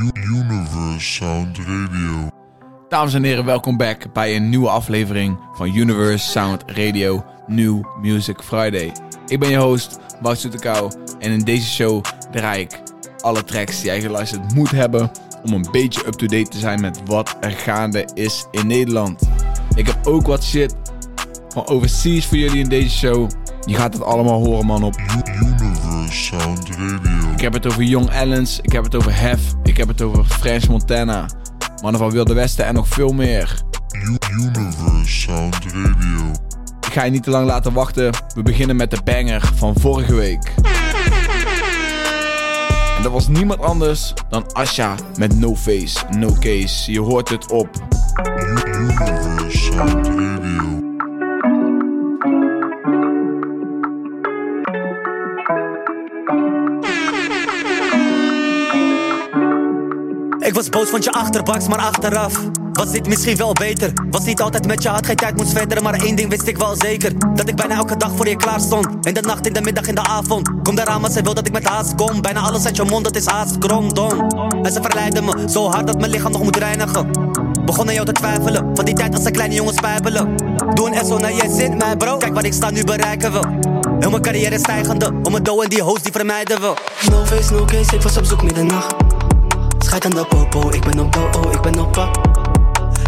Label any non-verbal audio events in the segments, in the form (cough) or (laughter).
Universe Sound Radio. Dames en heren, welkom back bij een nieuwe aflevering van Universe Sound Radio New Music Friday. Ik ben je host, Wout Soetekau, en in deze show draai ik alle tracks die jij geluisterd moet hebben om een beetje up-to-date te zijn met wat er gaande is in Nederland. Ik heb ook wat shit van overseas voor jullie in deze show. Je gaat het allemaal horen man op Universe Sound Radio. Ik heb het over Young Allens, ik heb het over Hef, ik heb het over French Montana, Mannen van Wilde Westen en nog veel meer. Universe Sound Radio. Ik ga je niet te lang laten wachten. We beginnen met de banger van vorige week. En dat was niemand anders dan Asha met No Face, No Case. Je hoort het op Universe Sound Radio. Ik was boos van je achterbaks, maar achteraf was dit misschien wel beter. Was niet altijd met je, had geen tijd, moest verder. Maar één ding wist ik wel zeker: dat ik bijna elke dag voor je klaar stond. In de nacht, in de middag, in de avond. Kom eraan, maar ze wil dat ik met haast kom. Bijna alles uit je mond, dat is haast kromdom. En ze verleiden me zo hard dat mijn lichaam nog moet reinigen. Begon aan jou te twijfelen, van die tijd als een kleine jongen spijbelen. Doe een SO naar je zin, mijn bro. Kijk waar ik sta, nu bereiken we. Heel mijn carrière is stijgende, om het dough en die host die vermijden we. No face, no case, ik was op zoek middernacht. Scheid aan de popo, ik ben op do, oh, ik ben op pak.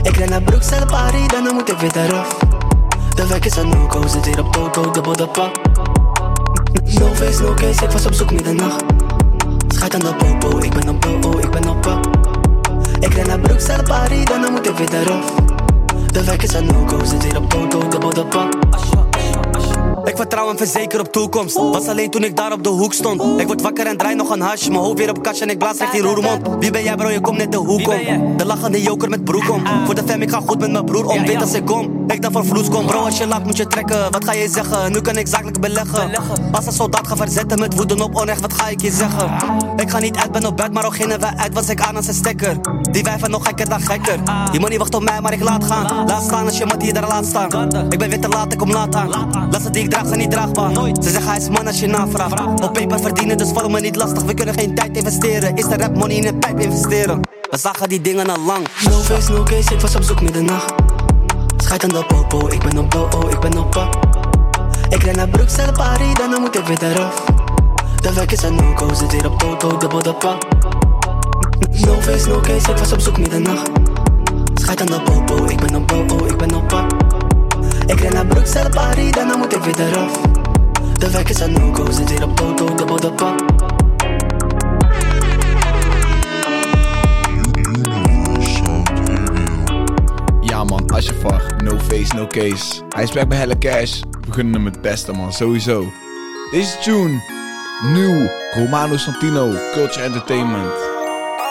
Ik ren naar Bruxelles, Paris, dan moet ik weer eraf. De wijk is een no-go, zit hier op Toto, dubbel de pak. No face, no case, ik was op zoek middernacht. Scheid aan de popo, ik ben op do, oh, ik ben op pak. Ik ren naar Bruxelles, Paris, dan moet ik weer eraf. De wijk is een no-go, zit hier op Toto, dubbel de pak. Ik vertrouw en verzeker op toekomst. Was alleen toen ik daar op de hoek stond. Ik word wakker en draai nog een hash. Mijn hoofd weer op kast en ik blaas echt die roermond. Wie ben jij, bro? Je komt net de hoek om. De lachende joker met broek om. Voor de fam, ik ga goed met mijn broer om. Weet als ik kom, ik dan voor vloes kom. Bro, als je lacht moet je trekken. Wat ga je zeggen? Nu kan ik zakelijk beleggen. Als een soldaat ga verzetten met woeden op onrecht, wat ga ik je zeggen? Ik ga niet uit, ben op bed, maar ook geen wij uit was ik aan als een stekker. Die wijven nog gekker dan gekker. Die money wacht op mij, maar ik laat gaan. Laat staan als je mat hier daar laat staan. Ik ben weer te laat, ik kom laat aan. Laatste die ik draag zijn niet draagbaar. Ze zeggen hij is man als je navraagt. Op paper verdienen, dus val me niet lastig. We kunnen geen tijd investeren. Is de rap money in een pijp investeren? We zagen die dingen al lang. No face, no case, ik was op zoek middernacht. Scheid aan de popo, ik ben op do, oh, ik ben op pak. Ik ren naar Bruxelles, Paris, dan moet ik weer eraf. De wijk is een no-go, zit hier op Toto, dubbel de pak. No face, no case, ik was op zoek middernacht. Scheid aan de popo, ik ben op do, oh, ik ben op pak. Ik ren naar Bruxelles, Paris, dan moet ik weer eraf. De wijk is een no-go, zit hier op Toto, dubbel de Radio. Ja man, Ashafar, No Face, No Case. Hij is back bij Helle Cash. We gunnen hem het beste man, sowieso. Deze tune, nieuw, Romano Santino, Culture Entertainment.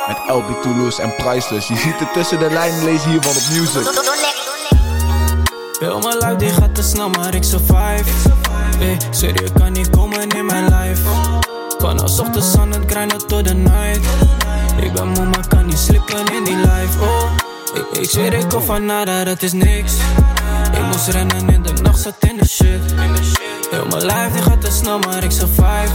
Met LB Toulouse en Priceless. Je ziet het tussen de lijnen lezen hiervan op music. Heel mijn life die gaat te snel, maar ik survive. Hey, serieus kan niet komen in mijn life. Van ochtends aan het grinden tot de night. Ik ben moe, maar kan niet slippen in die life. Oh, ik, ik zweer ik kom van nada, dat is niks. Ik moest rennen in de nacht, zat in de shit. Heel mijn life die gaat te snel, maar ik survive.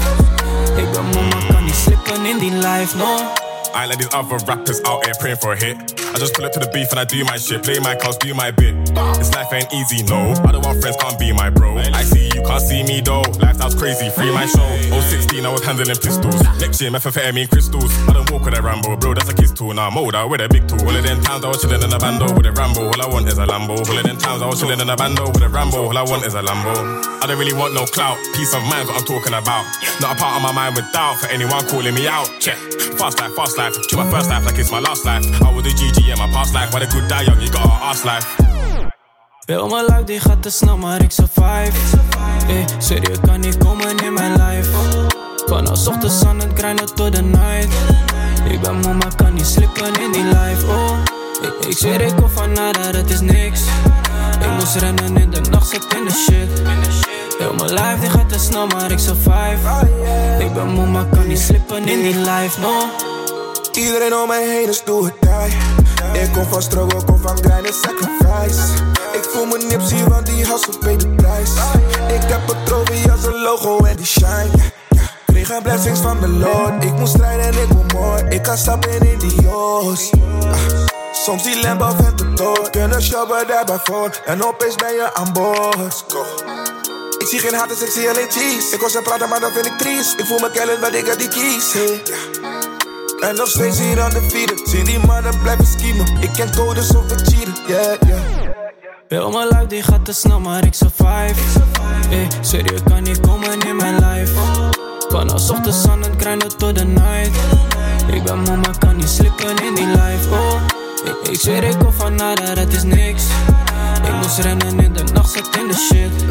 Ik ben moe, maar kan niet slippen in die life, no. I like these other rappers out here praying for a hit. I just pull up to the beef and I do my shit, play my cards, do my bit. This life ain't easy, no. I don't want friends, can't be my bro. I see you, can't see me though. Lifestyle's crazy, free my show. Oh 16, I was handling pistols. Next year, methamphetamine crystals. I don't walk with a Rambo, bro, that's a kid's tool. Now I'm older with a big tool. All of them times I was chilling in a bando with a Rambo. All I want is a Lambo. All of them times I was chilling in a bando with a Rambo. All I want is a Lambo. I don't really want no clout. Peace of mind, what I'm talking about. Not a part of my mind with doubt for anyone calling me out. Check. Fast life, fast life. Chill my first life like it's my last life. I was a GG in my past life. Why the good die young, you got our ass life. Heel mijn life die gaat te snel, maar ik survive. Hey, serieus kan niet komen in mijn life. Van als ochtends aan het grinden tot de night. Ik ben moe, maar kan niet slippen in die life. Oh, ik, ik zweer ik kom van nada, dat is niks. Ik moest rennen in de nacht, zat in de shit. Heel mijn life die gaat te snel, maar ik survive. Ik ben moe, maar kan niet slippen in die life, no. Iedereen om mij heen is do or die. Ik kom van struggle, kom van grind en sacrifice. Ik voel me nipsy, want die hustle weet de prijs. Ik heb een trofee als een logo en die shine. Kreeg geen blessings van de Lord. Ik moet strijden en ik wil more. Ik kan stappen in die Jos. Ah, soms die Lambo vent het door. Kunnen shopper daarbij voor. En opeens ben je aan boord. Ik zie geen haters, ik zie alleen cheese. Ik hoor ze praten, maar dat vind ik triest. Ik voel me kennen, maar ik heb die kies. En nog steeds hier aan de vieren. Zie die mannen blijven schiemen. Ik ken codes we cheaten. Yeah, yeah. Heel mijn life die gaat te snel, maar ik survive. Ey, serieus kan niet komen in mijn life. Kan als ochtends aan het grinden tot de night. Ik ben moe, maar kan niet slippen in die life. Oh, ik, ik zweer ik kom van nada, het is niks. Ik moest rennen in de nacht, zat in de shit.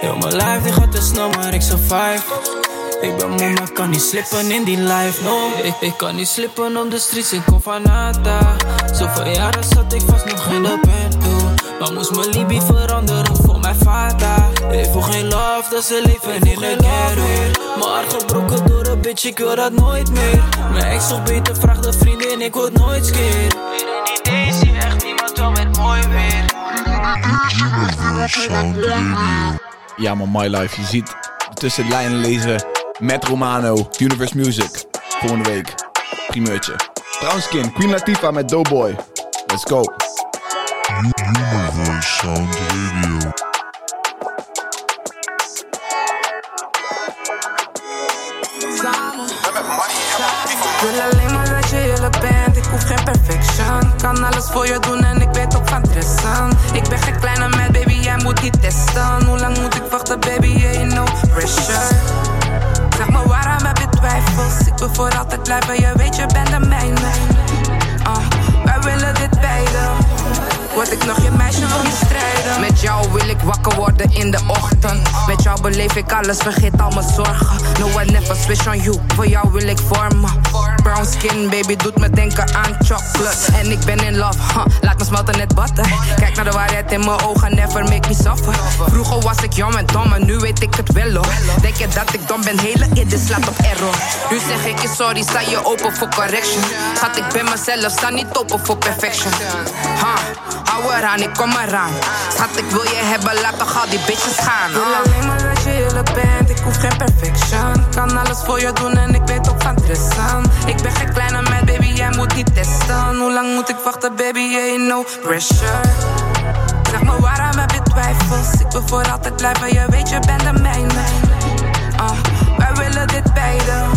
Heel mijn life die gaat te snel, maar ik survive. Ik ben moe, maar kan niet slippen in die life, no. Ik, ik kan niet slippen op de streets, ik kom van nada Zoveel jaren zat ik vast nog in de bento Maar moest mijn libie veranderen voor mijn vader Ik voel geen love, dat ze leven in de ghetto. Mijn hart gebroken door een bitch, ik wil dat nooit meer. Mijn ex nog beter, vraag de vriendin, ik word nooit skeer. Weer een idee, zie echt niemand wel met mooi weer. Ja man, My Life. Je ziet tussen de lijnen lezen met Romano, Universe Music. Volgende week. Primeurtje. Brownskin, Queen Latifah met Doughboy. Let's go. Universe Sound. Wil alleen maar dat je eerlijk bent, ik hoef geen perfection Kan alles voor je doen en ik weet ook van tressen Ik ben geen kleine meid, baby, jij moet niet testen Hoe lang moet ik wachten, baby, yeah, no pressure Zeg me waarom heb je twijfels, ik wil voor altijd blijven Je weet, je bent de mijne. Uh, Wij willen dit beiden Word ik nog je meisje, wil je strijden Met jou wil ik wakker worden in de ochtend. Met jou beleef ik alles, vergeet al mijn zorgen. No, I never switch on you, voor jou wil ik vormen. Brown skin, baby, doet me denken aan chocolate. En ik ben in love, huh, laat me smelten net butter Kijk naar de waarheid in mijn ogen, never make me suffer. Vroeger was ik jong en dom, maar nu weet ik het wel hoor. Denk je dat ik dom ben, hele idee slaat op error. Nu zeg ik je sorry, sta je open voor correction? Schat, ik ben mezelf, sta niet open voor perfection. Huh, Hou eraan, ik kom eraan. Schat, ik wil je hebben, laat toch al die bitches gaan Wil alleen maar dat je eerlijk bent, ik hoef geen perfection. Kan alles voor je doen en ik weet ook van tressen Ik ben geen kleine meid, baby, jij moet niet testen. Hoe lang moet ik wachten, baby, yeah, no pressure. Zeg me waarom heb je twijfels? Ik wil voor altijd blijven, je weet je bent de mijne. Uh, Wij willen dit beiden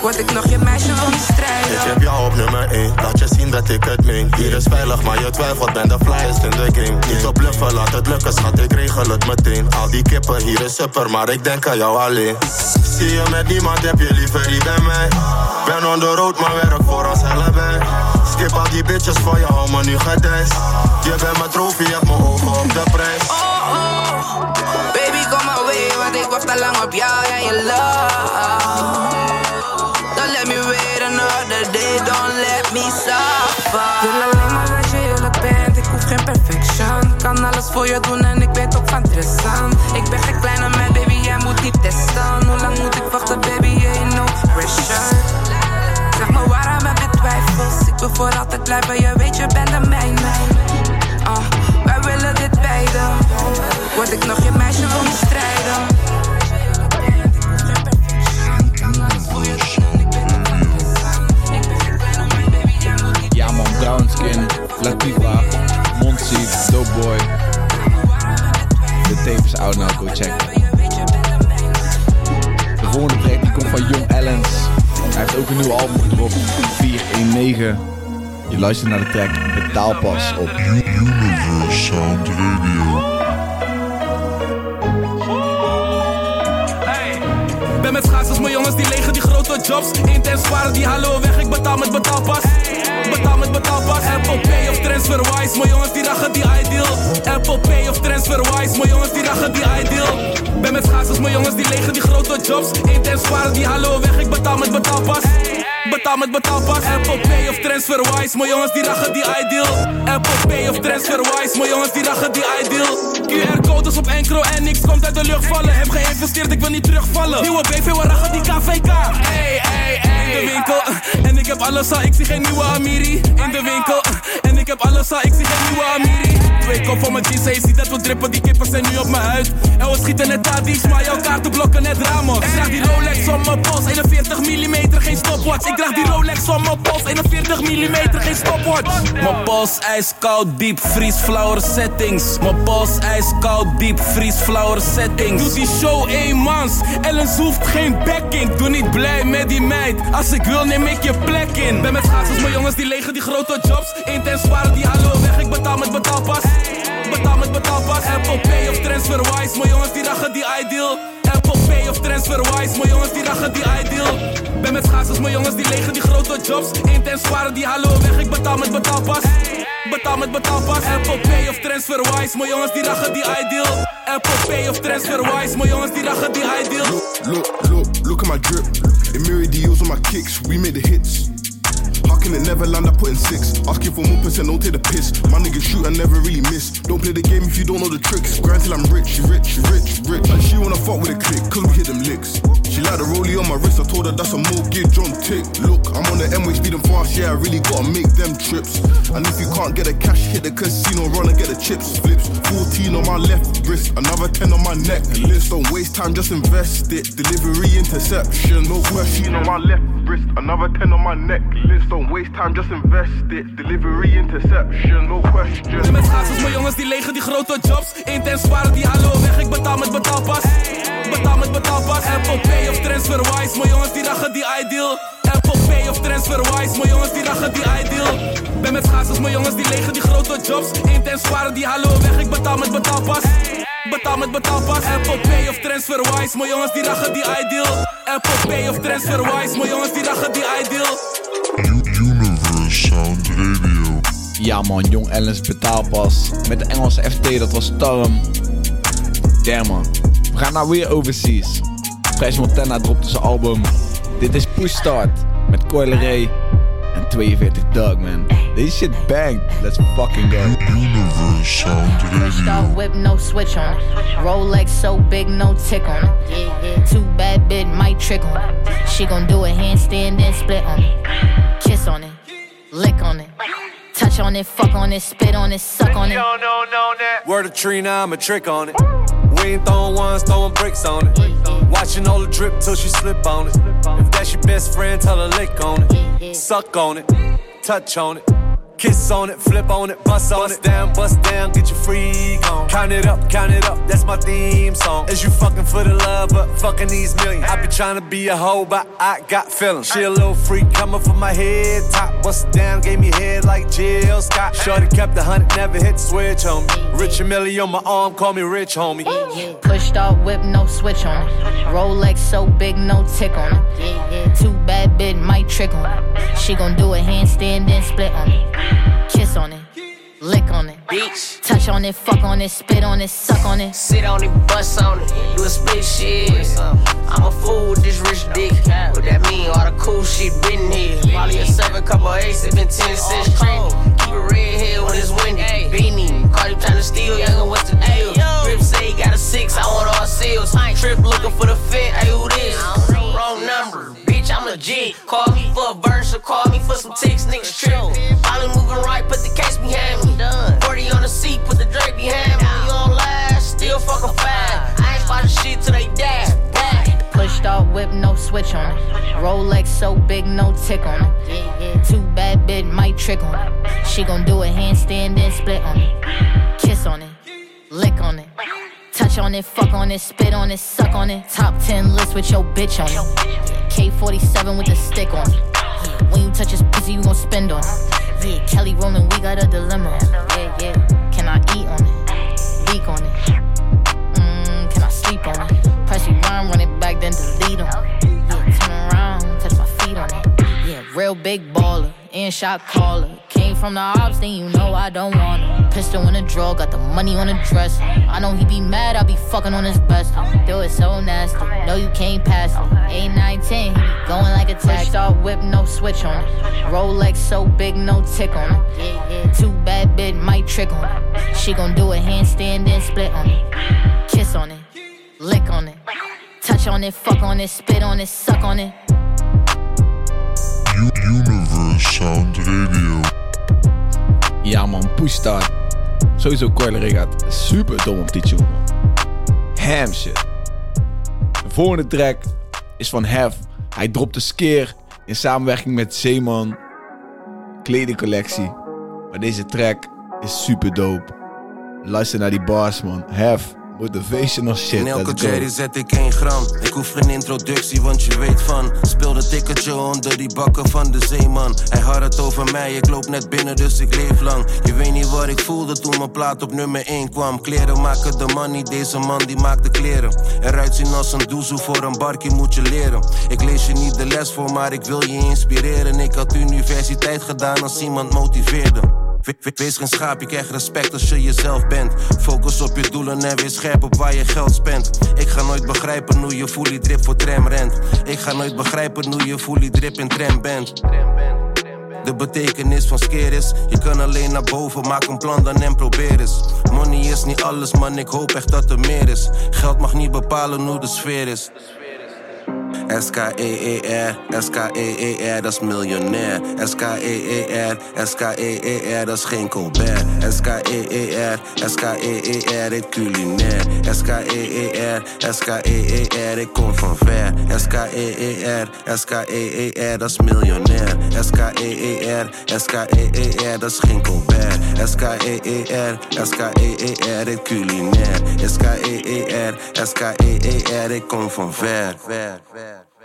Word ik nog je meisje, wil niet strijden? Ik heb jou op nummer 1, laat je zien dat ik het meen. Hier is veilig, maar je twijfelt, ben de flyest in de game. Niet op bluffen, laat het lukken, schat, ik regel het meteen. Al die kippen, hier is super, maar ik denk aan jou alleen. Zie je met niemand, heb je liever die bij mij? Ben on the road, maar werk voor ons allebei Skip al die bitches voor je, hou me nu gedijst Je bent mijn trofee, heb mijn ogen op de prijs. Oh, oh. Baby, kom maar weer, want ik wacht al lang op jou en je love voor je doen en ik weet ook van tressen Ik ben geen kleine meid, baby, jij moet niet testen. Hoe lang moet ik wachten, baby, yeah, no pressure? Zeg me waarom heb je twijfels, ik wil voor altijd blijven Je weet, je bent de mijne. Uh, Wij willen dit beiden Word ik nog je meisje, wil niet strijden. Brownskin, Latifah, Monty, Doughboy. De tape is out nou, go checken. De volgende track die komt van Young Allens. Hij heeft ook een nieuw album gedropt, 419. Je luistert naar de track Betaalpas op Universe Sound Radio. Ben met schaatsers, mijn jongens die legen die grote jobs. Intens sparen die halen weg, ik betaal met betaalpas. Betaal met betaalpas. Apple Pay of TransferWise, mijn jongens die jongens die ideal. Ben met schaatsers, mijn jongens die legen die grote jobs. Intens sparen die halen weg, ik betaal met betaalpas. Betaal met betaalpas. Apple Pay of TransferWise, mijn jongens die rachen die ideal. Apple Pay of TransferWise, mijn jongens die rachen die ideal. QR-codes op enkro en niks komt uit de lucht vallen. Heb geïnvesteerd, ik wil niet terugvallen. Nieuwe BV, we rachen die KVK. Hey. In de winkel, en ik heb alles al, ik zie geen nieuwe Amiri. In de winkel, en ik heb alles al, ik zie geen nieuwe Amiri. Twee kop van mijn jeans, je ziet dat we drippen, die kippen zijn nu op mijn huid. En we schieten net Tadi's, maar jouw kaarten blokken net Ramos. Ik draag die Rolex om mijn pols, 41 mm, geen stopwatch. Ik draag die Rolex om mijn pols, 41 mm, geen stopwatch. Mijn pols ijskoud, diep, vries, flower settings. Mijn pols ijskoud, diep, vries, flower settings. Doe die show eenmans, Ellen hoeft geen backing. Doe niet blij met die meid, als ik wil neem ik je plek in. Ben met schaatsers, mijn jongens die legen die grote jobs. Intens waren die hallo weg, ik betaal met betaalpas. Betaal met betaalpas, Apple Pay of TransferWise. Mijn jongens die rachen die ideal. Apple Pay of TransferWise, mijn jongens die rachen die ideal. Ben met schaatsers, mijn jongens die legen die grote jobs. Intens waren die hallo weg, ik betaal met betaalpas. Betaal met betaalpas, Apple Pay of TransferWise. Mijn jongens die rachen die ideal. Apple Pay of TransferWise, mijn jongens die rachen die ideal. Look, look, look at my drip. In mirror deals on my kicks, we made the hits. Hucking it never land, I put in six. Asking for more percent, don't take the piss. My niggas shoot and never really miss. Don't play the game if you don't know the tricks. Grind till I'm rich, rich, rich, rich. And she wanna fuck with a click, cause we hit them licks. She like the rollie on my wrist, I told her that's a mortgage on tick. Look, I'm on the M-way speeding fast, yeah, I really gotta make them trips. And if you can't get the cash, hit the casino, run and get the chips. Flips, 14 on my left wrist, another 10 on my neck. List, don't waste time, just invest it. Delivery interception, no question on my left wrist, another 10 on my neck. List, don't waste time, just invest it. Delivery interception, no question. Ben met schaatsers, mijn jongens die legen die grote jobs. Intens waren die hallo weg, ik betaal met betaalpas. Betaal met betaalpas, Apple Pay of TransferWise. Mijn jongens die rachen die ideal. Apple Pay of TransferWise, mijn jongens die rachen die ideal. Ben met schaatsers, mijn jongens die legen die grote jobs. Intens waren die hallo weg, ik betaal met betaalpas. Betaal met betaalpas, Apple Pay of TransferWise. Mijn jongens die rachen die ideal. Apple Pay of TransferWise, mijn jongens die rachen die ideal. Ja man, Jong Ellens betaalpas. Met de Engelse FT, dat was Storm. Damn man. We gaan nou weer overseas. Fresh Montana dropte zijn album. Dit is Push Start. Met Coyle Ray en 42 Doug man. Deze shit bang. Let's fucking go. Universe Sound Radio. out whip, no switch on. Rolex so big, no tick on. Too bad bit might trick on. She gon' do a handstand then split on it. Kiss on it, lick on it. Touch on it, fuck on it, spit on it, suck on it. Word of tree, now I'm a trick on it. We ain't throwing ones, throwing bricks on it. Watching all the drip till she slip on it. If that's your best friend, tell her lick on it. Suck on it, touch on it. Kiss on it, flip on it, bust on it. down, bust down, get your freak on. Count it up, count it up, that's my theme song. Is you fucking for the love, but fucking these millions. I be trying to be a hoe, but I got feelings. She a little freak coming from my head top. Bust down, gave me head like Jill Scott. Shorty kept the hundred, never hit the switch on me. Rich and Millie on my arm, call me rich homie. Pushed out whip, no switch on it. Rolex so big, no tick on it. Too bad bit might trick on it. She gon' do a handstand then split on it. Kiss on it, lick on it. Bitch. Touch on it, fuck on it, spit on it, suck on it. Sit on it, bust on it, do a split shit. I'm a fool with this rich dick. What that mean? All the cool shit been here. Probably a seven, couple eights, it been ten cents straight. Keep it red here when it's windy. Beanie, Cardi tryna steal, youngin', what's the deal? On it. Rolex so big, no tick on it. Too bad bit might trick on it. She gon' do a handstand then split on it. Kiss on it, lick on it. Touch on it, fuck on it, spit on it, suck on it. Top 10 list with your bitch on it. K47 with the stick on it. When you touch his pussy, you gon' spend on it. Yeah, Kelly rolling, we got a dilemma. Yeah, yeah. Can I eat on it? Leak on it? Mm, can I sleep on it? Press rewind, run it back, then delete them. Yeah, real big baller, in shot caller. Came from the ops, then you know I don't want him. Pistol in the drawer, got the money on the dresser. I know he be mad, I be fucking on his best. Do it so nasty, no you can't pass it. 8, 9, 10, he be going like a tax. Start whip, no switch on it. Rolex so big, no tick on it. Too bad bit might trick on it. She gon' do a handstand then split on it. Kiss on it, lick on it. Touch on it, fuck on it, spit on it, suck on it. Universe Sound Radio. Ja man, Push Start. Sowieso Coileray gaat super dom op die tune. Ham shit. De volgende track is van Hef. Hij dropt de skeer in samenwerking met Zeeman. Kledingcollectie. Maar deze track is super dope. Luister naar die bars man. Hef. Shit. In elke cherry zet ik één gram. Ik hoef geen introductie, want je weet van. Speel de ticketje onder die bakken van de zeeman. Hij had het over mij, ik loop net binnen, dus ik leef lang. Je weet niet wat ik voelde toen mijn plaat op nummer 1 kwam. Kleren maken de money, deze man die maakt de kleren. Eruit zien als een doezoe voor een barkie moet je leren. Ik lees je niet de les voor, maar ik wil je inspireren. Ik had universiteit gedaan als iemand motiveerde. We- we- Wees geen schaap, je krijgt respect als je jezelf bent. Focus op je doelen en wees scherp op waar je geld spendt. Ik ga nooit begrijpen hoe je fully drip voor tram rent. Ik ga nooit begrijpen hoe je fully drip in tram bent. De betekenis van skeer is, je kan alleen naar boven, maak een plan dan en probeer eens. Money is niet alles, man, ik hoop echt dat er meer is. Geld mag niet bepalen hoe de sfeer is. S-K-E-E-R, S-K-E-E-R, dat is miljonair. S-K-E-E-R, S-K-E-E-R, dat is geen Colbert. S-K-E-E-R, S-K-E-E-R, ik culinair. S-K-E-E-R, S-K-E-E-R, ik kom van ver. S-K-E-E-R, S-K-E-E-R, dat is miljonair. S-K-E-E-R, S-K-E-E-R, dat is geen Colbert. S-K-E-E-R, S-K-E-E-R, ik culinair. S-K-E-E-R, S-K-E-E-R, ik kom van ver.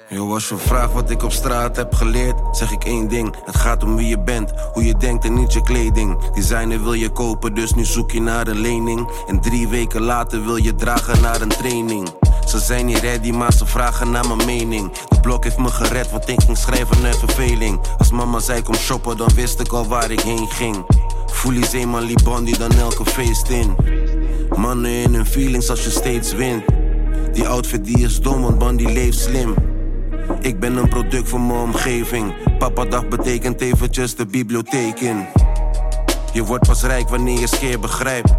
Yo, als je vraagt wat ik op straat heb geleerd, zeg ik één ding. Het gaat om wie je bent, hoe je denkt en niet je kleding. Designer wil je kopen, dus nu zoek je naar een lening. En drie weken later wil je dragen naar een training. Ze zijn niet ready, maar ze vragen naar mijn mening. De blok heeft me gered, want ik ging schrijven uit verveling. Als mama zei kom shoppen, dan wist ik al waar ik heen ging. Fully Zeeman liep Bondi dan elke feest in. Mannen in hun feelings als je steeds wint. Die outfit die is dom, want Bandy leeft slim. Ik ben een product van mijn omgeving. Papa dag betekent eventjes de bibliotheek in. Je wordt pas rijk wanneer je skeer begrijpt.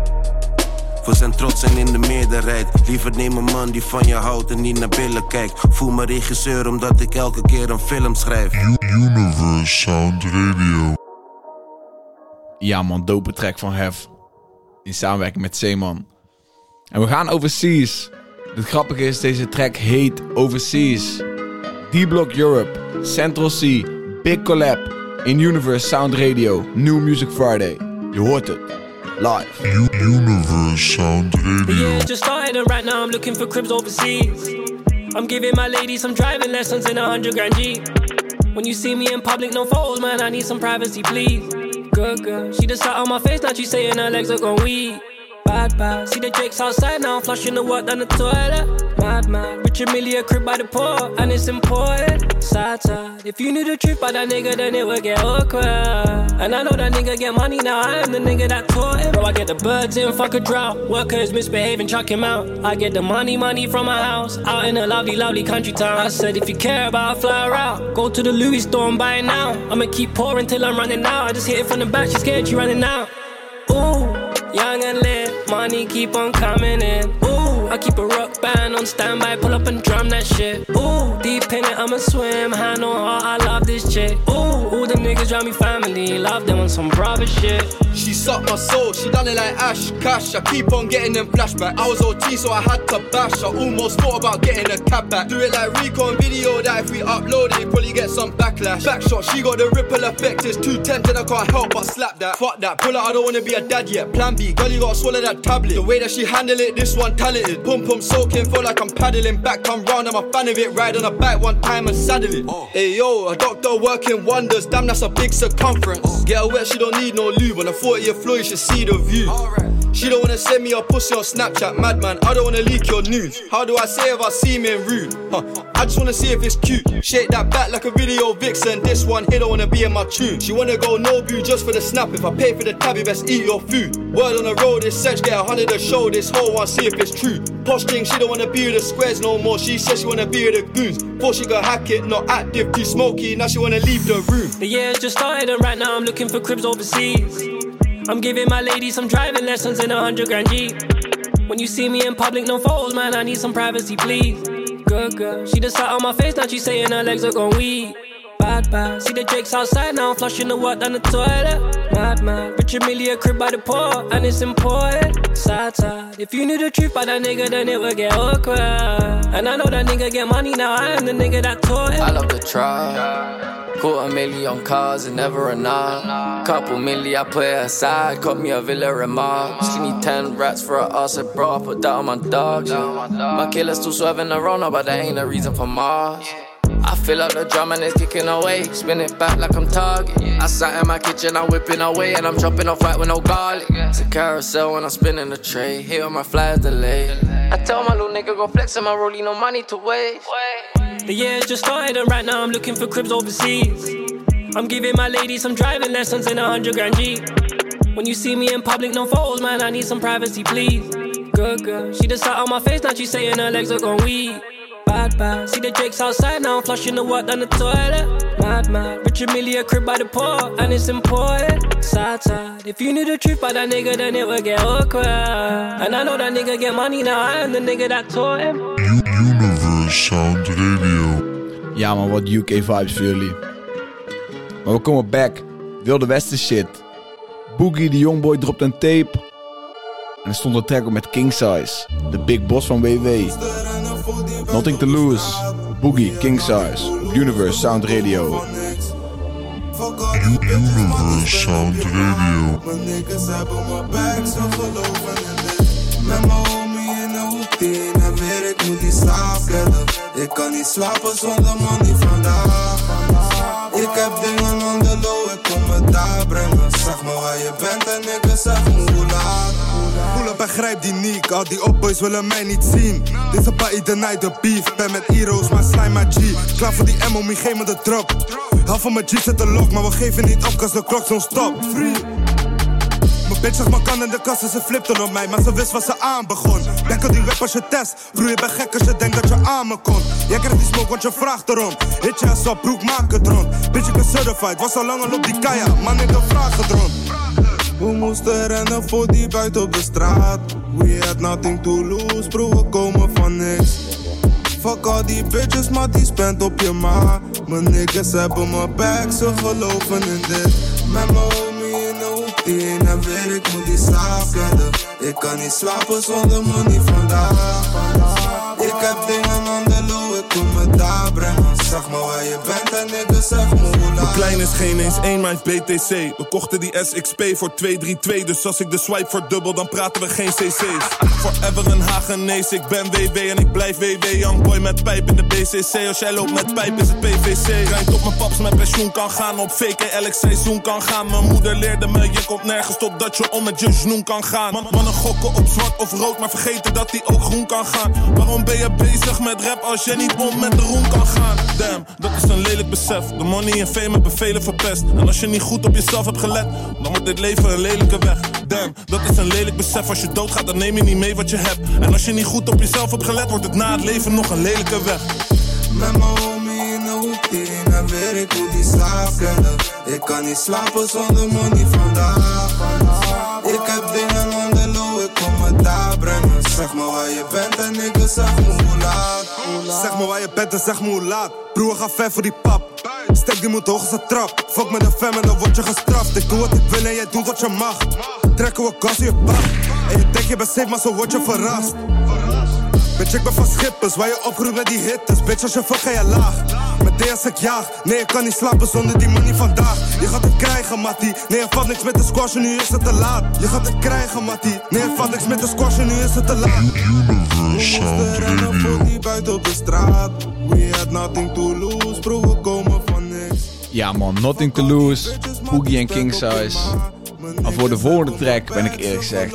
We zijn trots en in de meerderheid. Liever neem een man die van je houdt en niet naar billen kijkt. Voel me regisseur omdat ik elke keer een film schrijf. Universe Sound Radio. Ja man, dope track van Hef. In samenwerking met Zeeman. En we gaan overseas. Het grappige is, deze track heet Overseas. D-Block Europe, Central C, Big Collab. In Universe Sound Radio, New Music Friday. Je hoort het. Live. Universe Sound Radio. year just started and right now I'm looking for cribs overseas. I'm giving my lady some driving lessons in a hundred grand G. When you see me in public, no photos, man, I need some privacy, please. Good girl, she just sat on my face, now she saying her legs are gone weak. Bad, bad, see the jakes outside now, flushing the water down the toilet. Mad, mad, Richard Millie a crib by the port, and it's important. Sad, sad, if you knew the truth about that nigga, then it would get awkward. And I know that nigga get money now, I am the nigga that taught him. Bro, I get the birds in, fuck a drought. Workers misbehaving, chuck him out. I get the money, money from my house, out in a lovely, lovely country town. I said, if you care about fly out, go to the Louis store and buy it now. I'ma keep pouring till I'm running out. I just hit it from the back, she scared she running out. Ooh, young and lit, money keep on coming in. Ooh, I keep a rock band on standby, pull up and drum that shit. Ooh, deep in it, I'ma swim, hand on heart, I love this chick. Ooh, all the niggas around me family, love them on some brother shit. She sucked my soul, she done it like Ash Cash. I keep on getting them flashbacks. I was OT, so I had to bash. I almost thought about getting a cab back. Do it like Rico on video that if we upload it, probably get some backlash. Backshot, she got the ripple effect. It's too tempting, I can't help but slap that. Fuck that, pull out, I don't wanna be a dad yet. Plan B, girl, you gotta swallow that tablet. The way that she handle it, this one talented. Pum pum soaking, feel like I'm paddling back, come round, I'm a fan of it. Ride on a bike one time and saddle it. Oh. Hey yo, a doctor working wonders, damn, that's a big circumference. Oh. Get her wet, she don't need no lube. On a 40 year floor, you should see the view. She don't wanna send me a pussy on Snapchat, madman. I don't wanna leak your news. How do I say if I seem in rude? Huh. I just wanna see if it's cute. Shake that back like a video vixen. This one here don't wanna be in my tune. She wanna go no view just for the snap. If I pay for the tab, you best eat your food. Word on the road, is search get a hundred to show. This whole one, see if it's true. Posting, she don't wanna be with the squares no more. She says she wanna be with the goons. Before she go hack it, not active, too smoky. Now she wanna leave the room. The year's just started and right now I'm looking for cribs overseas. I'm giving my lady some driving lessons in a hundred grand Jeep. When you see me in public, no photos, man, I need some privacy, please. Good girl, she just sat on my face, now she saying her legs are gone weak. Bad, Bad. See the Drake's outside now, I'm flushing the water down the toilet. Mad, mad. Richard Millie a crib by the port, and it's important. Sad, sad. If you knew the truth about that nigga, then it would get awkward. And I know that nigga get money now, I am the nigga that taught. I love the tribe. Quarter million cars and never enough. Couple milli I put aside, cut me a villa remark. She need 10 rats for a ass, bro. I put that on my dogs. My killer's still swerving around, but that ain't a reason for Mars. I fill up the drum and it's kicking away. Spin it back like I'm target. I sat in my kitchen, I'm whipping away, and I'm dropping off right with no garlic. It's a carousel when I'm spinning the tray. Here on my flies delay. I tell my little nigga go flex on my rollie, no money to waste. The year's just started, and right now I'm looking for cribs overseas. I'm giving my lady some driving lessons in a hundred grand G. When you see me in public, no photos, man, I need some privacy, please. Good girl, she just sat on my face, now she saying her legs are gone weak. Bad, bad. See the Jake's outside now, I'm flushing the water down the toilet. Mad, mad. Richard Millie a crib by the port, and it's important. Sad, sad. If you knew the truth about that nigga, then it would get awkward. And I know that nigga get money now, I am the nigga that taught him. Sound Radio. Ja man, wat UK vibes voor jullie. Maar we komen back. Wilde Westen shit. Boogie de Youngboy dropt een tape. En er stond een track op met King Size. De big boss van WW. Nothing to lose. Boogie, King Size. Universe Sound Radio. Universe Sound Radio. Mijn niggas hebben mijn back, ze geloven in dit. Met mijn homie in de hoek, moet die slaap. Ik kan niet slapen zonder money vandaag. Ik heb dingen on the low, ik kom het daar brengen. Zeg me waar je bent en ik zeg me hoe laat. Poela begrijp die Nick, al die opboys willen mij niet zien. Dit is een party the night, de beef. Ben met heroes, maar slime my G. Klaar voor die MO, geef me de drop. Half van mijn G zit de lock, maar we geven niet op, cause de klok zo'n stop. Free. Bitch zag mijn kan in de kast en ze flipte op mij, maar ze wist wat ze aan begon. Denk aan die web als je test, broer je bent gek als je denkt dat je aan me kon. Jij krijgt die smoke, want je vraagt erom. Hit je ass op, broek, maak het rond. Bitch, ik ben certified, was al lang al op die kaya, man, ik vraag het rond. We moesten rennen voor die buiten op de straat. We had nothing to lose, bro, we komen van niks. Fuck al die bitches, maar die spent op je ma. Mijn niggas hebben mijn back, ze geloven in dit. Mijn homie in de hoek, die ene weer, ik moet die slaap redden. Ik kan niet slapen zonder money vandaag. Ik heb dingen on the low, ik kom het daar brengen. Zeg me waar je bent en ik zeg me hoe Mijn laat. klein is geen eens één, maar heeft BTC. We kochten die SXP voor 232, dus als ik de swipe verdubbel, dan praten we geen CC's. Forever een Hagenees, ik ben WW en ik blijf WW. Young boy met pijp in de BCC, als jij loopt met pijp is het PVC. Rijmt op mijn paps met pensioen kan gaan, op fake elk seizoen kan gaan. Mijn moeder leerde me, je komt nergens tot dat je om met je snoen kan gaan. Man, mannen gokken op zwart of rood, maar vergeten dat die ook groen kan gaan. Waarom ben je bezig met rap als je niet om met de roem kan gaan? Damn, dat is een lelijk besef. De money en fame hebben velen verpest. En als je niet goed op jezelf hebt gelet, dan wordt dit leven een lelijke weg. Damn, dat is een lelijk besef. Als je doodgaat, dan neem je niet mee wat je hebt. En als je niet goed op jezelf hebt gelet, wordt het na het leven nog een lelijke weg. Met mijn homie in de hoek, weer, ik moet die slaap. Ik kan niet slapen zonder money vandaag. Ik heb dingen on the low, ik kom het daar brengen. Zeg me waar je bent en ik zeg me hoe laat. Zeg me waar je bent en zeg me hoe laat. Broer, ga ver voor die pap. Stek die moet hoog als een trap. Fuck met de fam en dan word je gestraft. Ik doe wat ik wil en jij doet wat je mag. Trekken we gas in je bak. En je denkt je bent safe, maar zo word je verrast. Bitch, ik ben van Schippers, waar je opgroeit met die hitters. Bitch, als je fuck ga je laag. Met als ik jaag. Nee, ik kan niet slapen zonder die money vandaag. Je gaat het krijgen, Mattie. Nee, er valt niks met de squash en nu is het te laat. Je gaat het krijgen, Mattie. Nee, er valt niks met de squash en nu is het te laat. Voor die buiten op de straat. We had nothing to lose, bro, we komen van niks. Ja man, Nothing to Lose, Boogie en King Size. Maar voor de volgende track ben ik eerlijk gezegd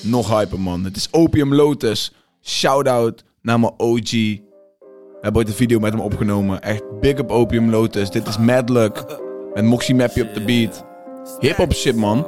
nog hyper man. Het is Opium Lotus. Shout-out naar mijn OG. We hebben ooit een video met hem opgenomen. Echt big up Opium Lotus. Dit is Mad Luck. Met Moxie Mappy op de beat. Hip-hop shit man.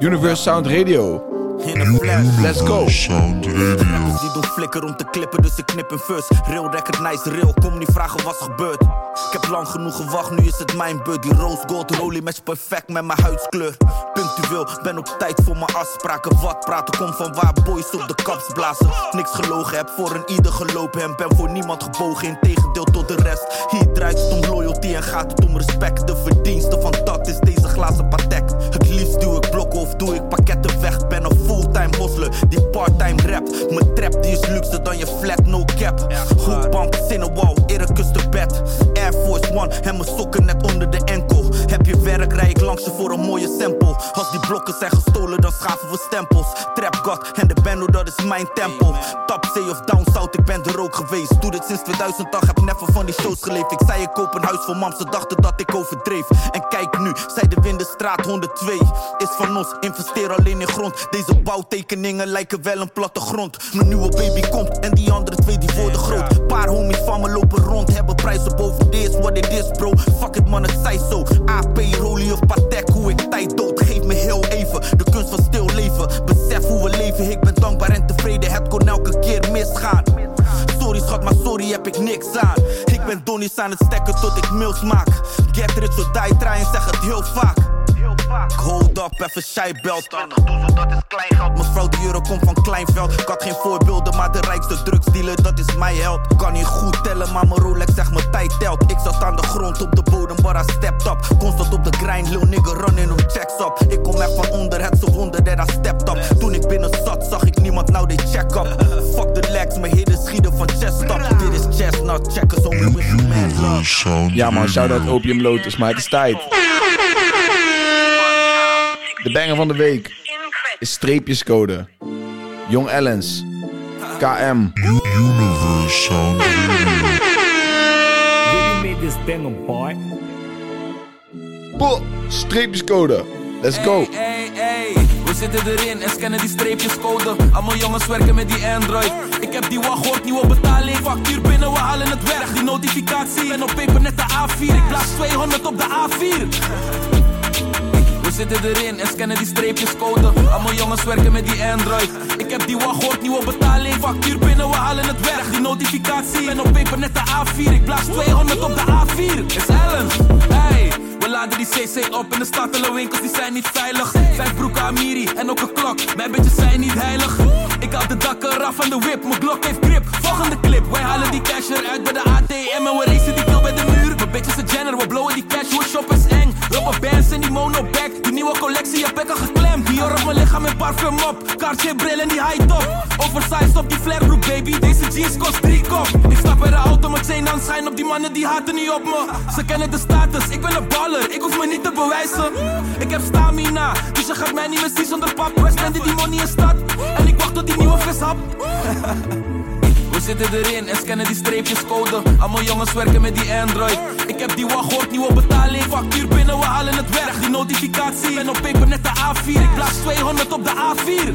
Universe Sound Radio. In een flash. Let's go. Sound Radio. Die doen flikker om te klippen, dus ik knip een first. Real record, nice, real. Kom niet vragen wat er gebeurt. Ik heb lang genoeg gewacht, nu is het mijn beurt. Die rose gold rolie match perfect met mijn huidskleur. Punctueel, ben op tijd voor mijn afspraken. Wat praten, kom van waar boys op de kaps blazen. Niks gelogen, heb voor een ieder gelopen. En ben voor niemand gebogen, in tegendeel tot de rest. Hier draait het om loyalty en gaat het om respect. De verdienste van dat is deze glazen patek. Het liefst doe ik blokken of doe ik pakketten weg. Ben een fulltime hustler die parttime rapt. Mijn trap die is luxe dan je flat, no cap. Hoekbank, Cinnewall, Ericus de bed. Air Force One en mijn sokken net onder de enkel. Heb je werk, rij ik langs je voor een mooie sample. Als die blokken zijn gestolen, dan schaven we stempels. Trap God en de bando, dat is mijn tempo. Top Zee of Down South, ik ben er ook geweest. Doe dit sinds 2008, heb never van die shows geleefd. Ik zei ik koop een huis voor mam, ze dachten dat ik overdreef. En kijk nu, zij de Windenstraat 102. Is van ons, investeer alleen in grond. Deze bouwtekeningen lijken wel een plattegrond. Mijn nieuwe baby komt en die andere twee die worden groot. Paar homies van me lopen rond, hebben prijzen boven dit. What it is bro, fuck it man, het zij zo. AP, Rolie of Patek, hoe ik tijd dood. Geef me heel even, de kunst van stil leven. Besef hoe we leven, ik ben dankbaar en tevreden. Het kon elke keer misgaan. Sorry schat, maar sorry heb ik niks aan. Ik ben donnies aan het stekken tot ik mails maak. Get rich or die try en zeg het heel vaak. Hold up, even shybelt. 20 doezel, dat is klein geld. Mevrouw, de euro komt van Kleinveld. Ik had geen voorbeelden, maar de rijkste drugsdealer, dat is mijn held. Kan niet goed tellen, maar mijn Rolex zegt mijn tijd telt. Ik zat aan de grond op de bodem, but I stepped up. Constant op de grind, lil nigga running on checks up. Ik kom echt van onder, het zo wonder that I stepped up. Toen ik binnen zat, zag ik niemand, nou they check up. Fuck the legs, mijn hidden schieden van chest up. Dit is chestnut, checkers only with you man love. Ja man, shout-out Opium Lotus, maar het is tijd. De banger van de week is streepjescode. Jong Ellens. KM. Universe Sound Radio. Really made this banger, boy. Bo, streepjescode. Let's go. Hey, hey, we zitten erin en scannen die streepjescode. Allemaal jongens werken met die Android. Ik heb die wachtwoord, nieuwe betaling. Factuur binnen, we halen het weg. Die notificatie. Ben op peper net de A4. Ik blaas 200 op de A4. We zitten erin en scannen die streepjescode. Allemaal jongens werken met die Android. Ik heb die wachtwoord, nieuwe betaling. Factuur binnen, we halen het weg. Die notificatie. Ben op peper net de A4. Ik blaas 200 op de A4. Is Ellen. Hey. We laden die CC op en de stad alle winkels die zijn niet veilig. Vijf broeken Amiri en ook een klok. Mijn bitches zijn niet heilig. Ik haal de dakken eraf van de whip, mijn blok heeft grip. Volgende clip, wij halen die cash eruit bij de ATM en we racen die kill bij de muur. Mijn bitches een Jenner, we blowen die cash, hoe shop is. Rubber bands en die monoback, die nieuwe collectie heb ik al geklemd. Dior op mijn lichaam met parfum op, Cartier bril en die high top. Oversized op die flairbroek baby, deze jeans kost drie kop. Ik stap in de auto met chain aan schijn op die mannen die haten niet op me. Ze kennen de status, ik ben een baller, ik hoef me niet te bewijzen. Ik heb stamina, dus je gaat mij niet meer zonder pap. Wij spenden die money in stad, en ik wacht tot die nieuwe vis hap. (laughs) We zitten erin en scannen die streepjescode. Allemaal jongens werken met die Android. Ik heb die wachtwoord, nieuwe betaling. Factuur binnen, we halen het weg. Die notificatie. Ben op peper net de A4. Ik blaas 200 op de A4.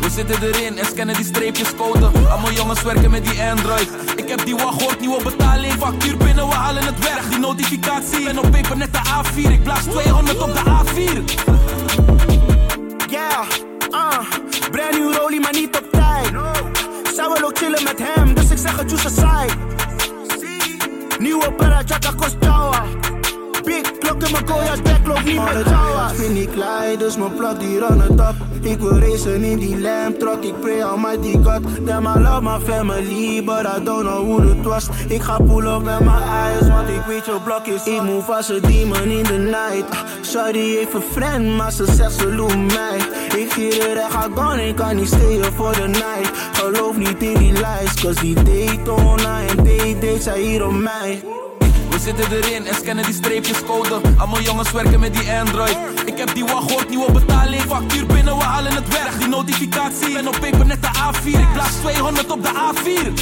We zitten erin en scannen die streepjescode. Allemaal jongens werken met die Android. Ik heb die wachtwoord, nieuwe betaling. Factuur binnen, we halen het weg. Die notificatie. Ben op peper net de A4. Ik blaas 200 op de A4. Yeah, uh, brand new rolie, maar niet op tijd. Wel ook chillen met hem, dus ik zeg het a side. Nieuwe para, chaka kost jawa. Big klok in mijn kooi, back loopt niet met vind ik lui, dus mijn plak die run het op. Ik wil racen in die lamp truck, ik pray almighty God. Damn, I love my family, but I don't know who it was. Ik ga pull up met mijn eyes, want ik weet je blok is. Ik move als een demon in the night. Sorry, heeft een friend, maar ze zegt ze loe mij. Ik gier er echt ga gone, ik kan niet stayen voor de night. Geloof niet in die lies, cause die date online date date zij hier op mij. We zitten erin en scannen die streepjescode. Allemaal jongens werken met die Android. Ik heb die wachtwoord, nieuwe betaling. Factuur binnen, we halen het weg. Die notificatie. Ben op peper net de A4. Ik blaas 200 op de A4.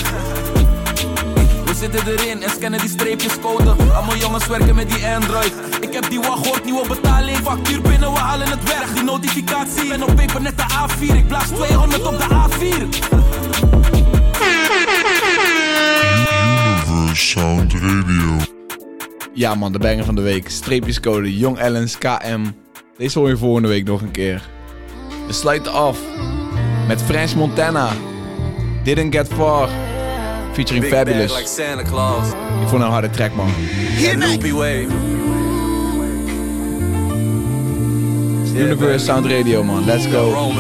We zitten erin en scannen die streepjescode. Allemaal jongens werken met die Android. Ik heb die wachtwoord, nieuwe betaling. Factuur binnen, we halen het weg. Die notificatie. Ben op peper net de A4. Ik blaas 200 op de A4. Universe Sound Radio. Ja man, de banger van de week. Streepjescode Jong Ellens KM. Deze hoor je volgende week nog een keer. We sluiten af met French Montana. Didn't Get Far. Featuring Big bag Fabulous. like Santa Claus. Ik vond een harde track, man. Universe Sound Radio, man. Let's go.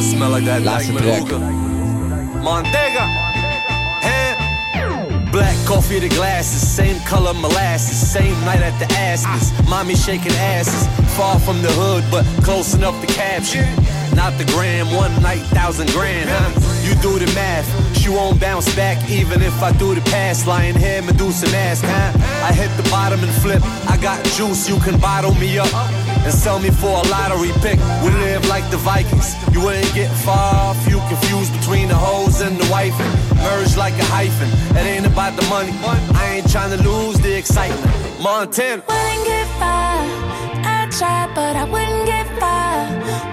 Laatste track. Montega. Black coffee the glasses, same color molasses, same night at the Ashes. Mommy shaking asses, far from the hood, but close enough to capture. Not the gram, one night, thousand grand, huh? You do the math, she won't bounce back even if I do the pass. Lying here, Medusa mask, huh? I hit the bottom and flip. I got juice, you can bottle me up and sell me for a lottery pick. We live like the Vikings. You wouldn't get far if you confused between the hoes and the wife. Merge like a hyphen. It ain't about the money. I ain't trying to lose the excitement. Montana. Wouldn't get far. I tried, but I wouldn't get far.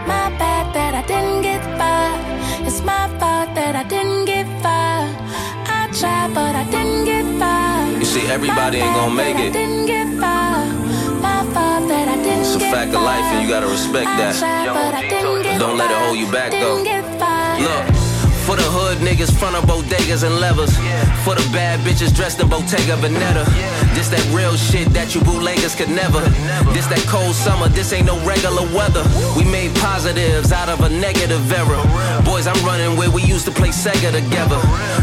My bad that I didn't get far. It's my fault that I didn't get far. I tried, but I didn't get far. You see, everybody ain't gonna make I it. It's a get fact of life, and you gotta respect I that. tried, but I Don't let it hold you back, though. Didn't get far. Look, for the hood niggas, front of bodegas and levers. For the bad bitches dressed in Bottega Veneta. This that real shit that you bootleggers could never. This that cold summer, this ain't no regular weather. We made positives out of a negative error. Boys, I'm running where we used to play Sega together.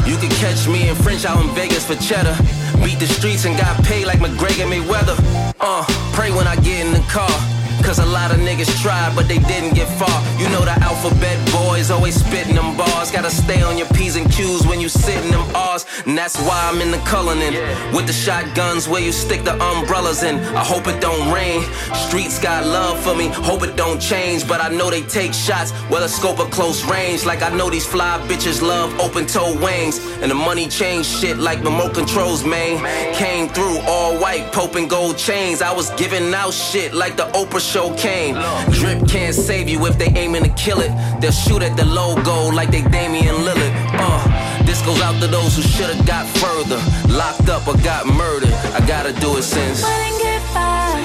You could catch me in French out in Vegas for cheddar. Beat the streets and got paid like McGregor Mayweather. Uh, pray when I get in the car. Cause a lot of niggas tried, but they didn't get far. You know the alphabet boys always spitting them bars. Gotta stay on your P's and Q's when you sit in them R's. And that's why I'm in the Cullinan. With the shotguns where you stick the umbrellas in. I hope it don't rain. Streets got love for me, hope it don't change. But I know they take shots, whether scope or close range. Like I know these fly bitches love open toe wings. And the money change shit like remote controls, man. Came through all white, Pope and gold chains. I was giving out shit like the Oprah show came. Drip can't save you if they aiming to kill it. They'll shoot at the logo like they Damian Lillard. Uh, this goes out to those who should've got further. Locked up or got murdered. I gotta do it since. Wouldn't get far.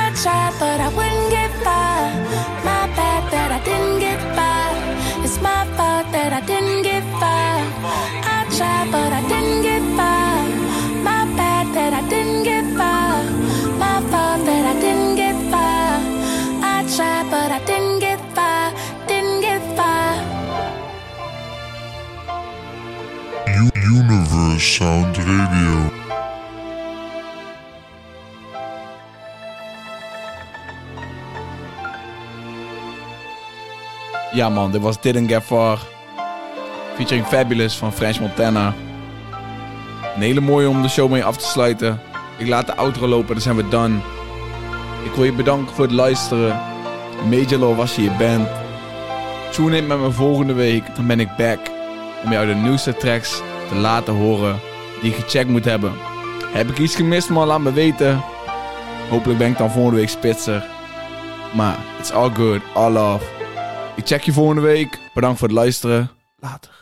I tried, but I wouldn't get far. My bad that I didn't get far. It's my fault that I didn't Sound Radio. Ja man, dit was Didn't Get Far. Featuring Fabulous van French Montana. Een hele mooie om de show mee af te sluiten. Ik laat de outro lopen, dan zijn we done. Ik wil je bedanken voor het luisteren. Major Law was je hier bent. Tune in met me volgende week, dan ben ik back. Om jou de nieuwste tracks te laten horen die je gecheckt moet hebben. Heb ik iets gemist man, laat me weten. Hopelijk ben ik dan volgende week spitser. Maar it's all good, all love. Ik check je volgende week. Bedankt voor het luisteren. Later.